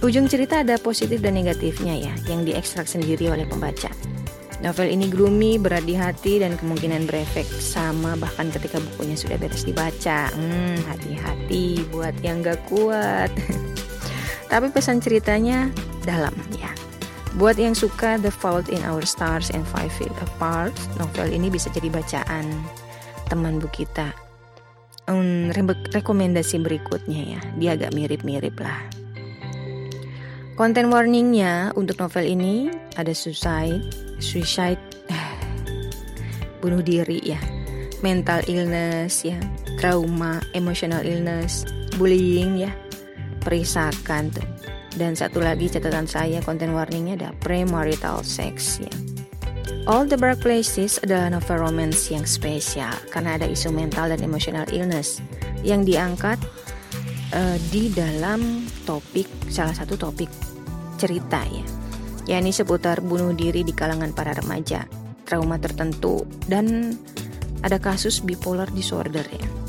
Ujung cerita ada positif dan negatifnya ya, yang diekstrak sendiri oleh pembaca. Novel ini gloomy, berat di hati, dan kemungkinan berefek sama bahkan ketika bukunya sudah beres dibaca. Hmm, hati-hati buat yang gak kuat. <laughs> Tapi pesan ceritanya dalam ya. Buat yang suka The Fault in Our Stars and Five Feet Apart, novel ini bisa jadi bacaan teman bu kita. Um, rekomendasi berikutnya ya, dia agak mirip-mirip lah. Konten warningnya untuk novel ini ada suicide, suicide, <sighs> bunuh diri ya, mental illness ya, trauma, emotional illness, bullying ya, perisakan tuh dan satu lagi catatan saya konten warningnya ada premarital sex ya. All the Dark Places adalah novel romance yang spesial karena ada isu mental dan emotional illness yang diangkat uh, di dalam topik salah satu topik cerita ya, yakni seputar bunuh diri di kalangan para remaja, trauma tertentu dan ada kasus bipolar disorder ya.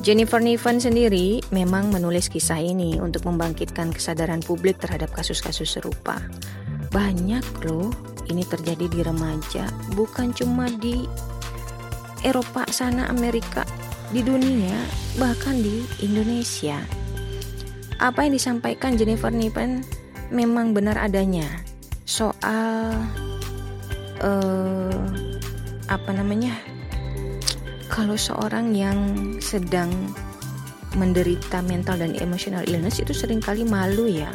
Jennifer Niven sendiri memang menulis kisah ini untuk membangkitkan kesadaran publik terhadap kasus-kasus serupa. Banyak loh ini terjadi di remaja, bukan cuma di Eropa sana Amerika, di dunia, bahkan di Indonesia. Apa yang disampaikan Jennifer Niven memang benar adanya soal uh, apa namanya kalau seorang yang sedang menderita mental dan emotional illness itu sering kali malu ya.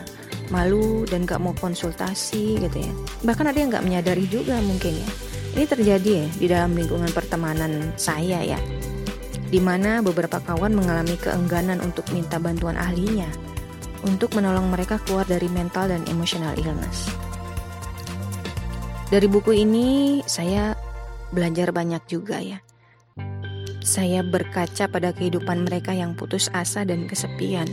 Malu dan gak mau konsultasi gitu ya. Bahkan ada yang gak menyadari juga mungkin ya. Ini terjadi ya di dalam lingkungan pertemanan saya ya. Di mana beberapa kawan mengalami keengganan untuk minta bantuan ahlinya. Untuk menolong mereka keluar dari mental dan emotional illness. Dari buku ini saya belajar banyak juga ya saya berkaca pada kehidupan mereka yang putus asa dan kesepian.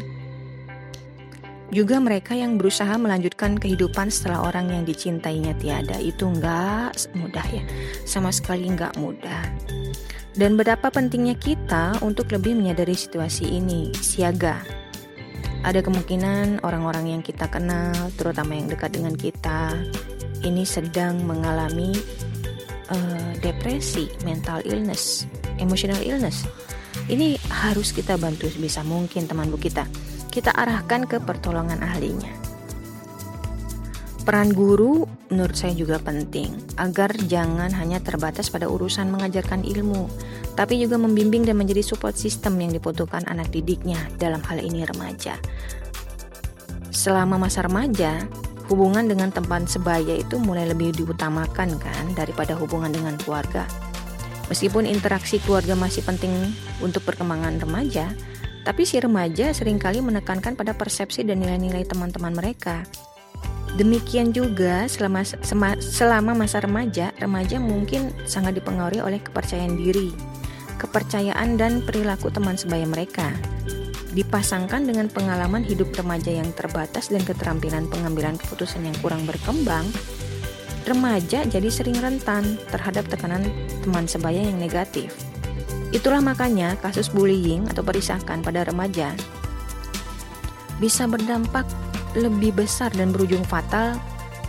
Juga mereka yang berusaha melanjutkan kehidupan setelah orang yang dicintainya tiada itu nggak mudah ya, sama sekali nggak mudah. Dan betapa pentingnya kita untuk lebih menyadari situasi ini, siaga. Ada kemungkinan orang-orang yang kita kenal, terutama yang dekat dengan kita, ini sedang mengalami uh, depresi, mental illness, emotional illness. Ini harus kita bantu sebisa mungkin teman bu kita. Kita arahkan ke pertolongan ahlinya. Peran guru menurut saya juga penting agar jangan hanya terbatas pada urusan mengajarkan ilmu, tapi juga membimbing dan menjadi support system yang dibutuhkan anak didiknya dalam hal ini remaja. Selama masa remaja, hubungan dengan tempat sebaya itu mulai lebih diutamakan kan daripada hubungan dengan keluarga. Meskipun interaksi keluarga masih penting untuk perkembangan remaja, tapi si remaja sering kali menekankan pada persepsi dan nilai-nilai teman-teman mereka. Demikian juga selama selama masa remaja, remaja mungkin sangat dipengaruhi oleh kepercayaan diri, kepercayaan dan perilaku teman sebaya mereka. Dipasangkan dengan pengalaman hidup remaja yang terbatas dan keterampilan pengambilan keputusan yang kurang berkembang, remaja jadi sering rentan terhadap tekanan teman sebaya yang negatif. Itulah makanya kasus bullying atau perisakan pada remaja bisa berdampak lebih besar dan berujung fatal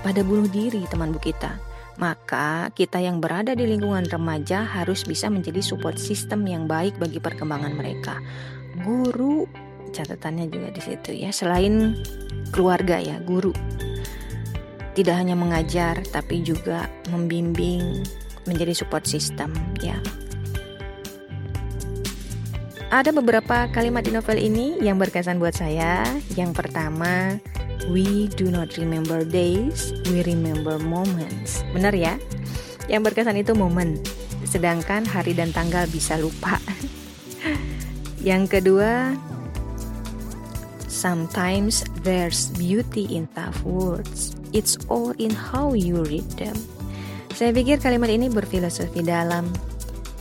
pada bunuh diri teman bu kita. Maka kita yang berada di lingkungan remaja harus bisa menjadi support system yang baik bagi perkembangan mereka. Guru catatannya juga di situ ya. Selain keluarga ya, guru tidak hanya mengajar tapi juga membimbing menjadi support system ya. Ada beberapa kalimat di novel ini yang berkesan buat saya. Yang pertama, we do not remember days, we remember moments. Benar ya? Yang berkesan itu momen, sedangkan hari dan tanggal bisa lupa. <laughs> Yang kedua, sometimes there's beauty in tough words. It's all in how you read them. Saya pikir kalimat ini berfilosofi dalam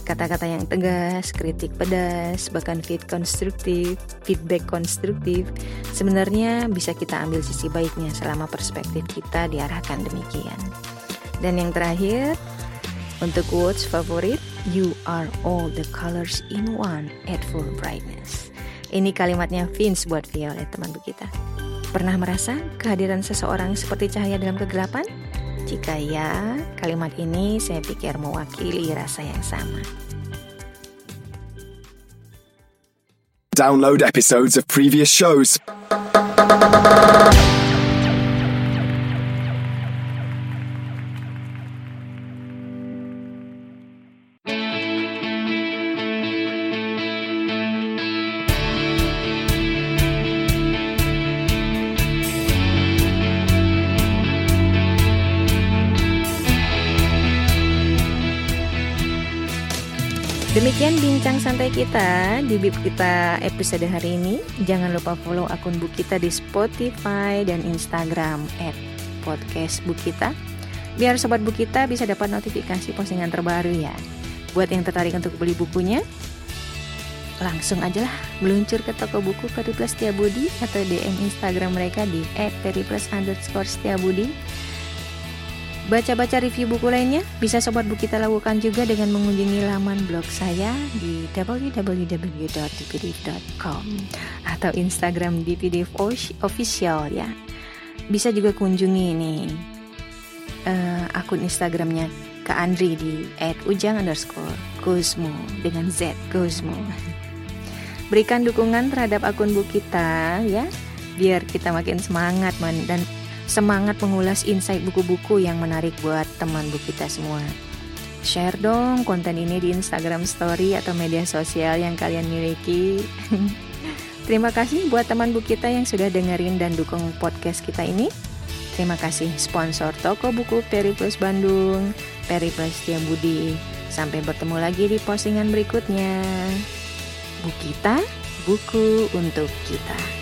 kata-kata yang tegas, kritik pedas, bahkan feed konstruktif, feedback konstruktif. Sebenarnya bisa kita ambil sisi baiknya selama perspektif kita diarahkan demikian. Dan yang terakhir, untuk quotes favorit, you are all the colors in one at full brightness. Ini kalimatnya Vince buat Violet teman kita. Pernah merasa kehadiran seseorang seperti cahaya dalam kegelapan? Jika ya, kalimat ini saya pikir mewakili rasa yang sama. Download episodes of previous shows bincang santai kita di Bib kita episode hari ini. Jangan lupa follow akun Bu Kita di Spotify dan Instagram @podcast Bu Kita. Biar sobat Bu Kita bisa dapat notifikasi postingan terbaru ya. Buat yang tertarik untuk beli bukunya, langsung aja lah meluncur ke toko buku Periplus Setiabudi atau DM Instagram mereka di @periplus_setiabudi Baca-baca review buku lainnya bisa Sobat Buku kita lakukan juga dengan mengunjungi laman blog saya di www.dpdiv.com atau Instagram dpdiv official ya. Bisa juga kunjungi nih uh, akun Instagramnya Kak Andri di @ujang underscore Guzmo dengan Z Guzmo. Berikan dukungan terhadap akun buku kita ya, biar kita makin semangat man dan semangat mengulas insight buku-buku yang menarik buat teman buku kita semua. Share dong konten ini di Instagram Story atau media sosial yang kalian miliki. <laughs> Terima kasih buat teman buku kita yang sudah dengerin dan dukung podcast kita ini. Terima kasih sponsor toko buku Periplus Bandung, Periplus Budi. Sampai bertemu lagi di postingan berikutnya. Buku kita, buku untuk kita.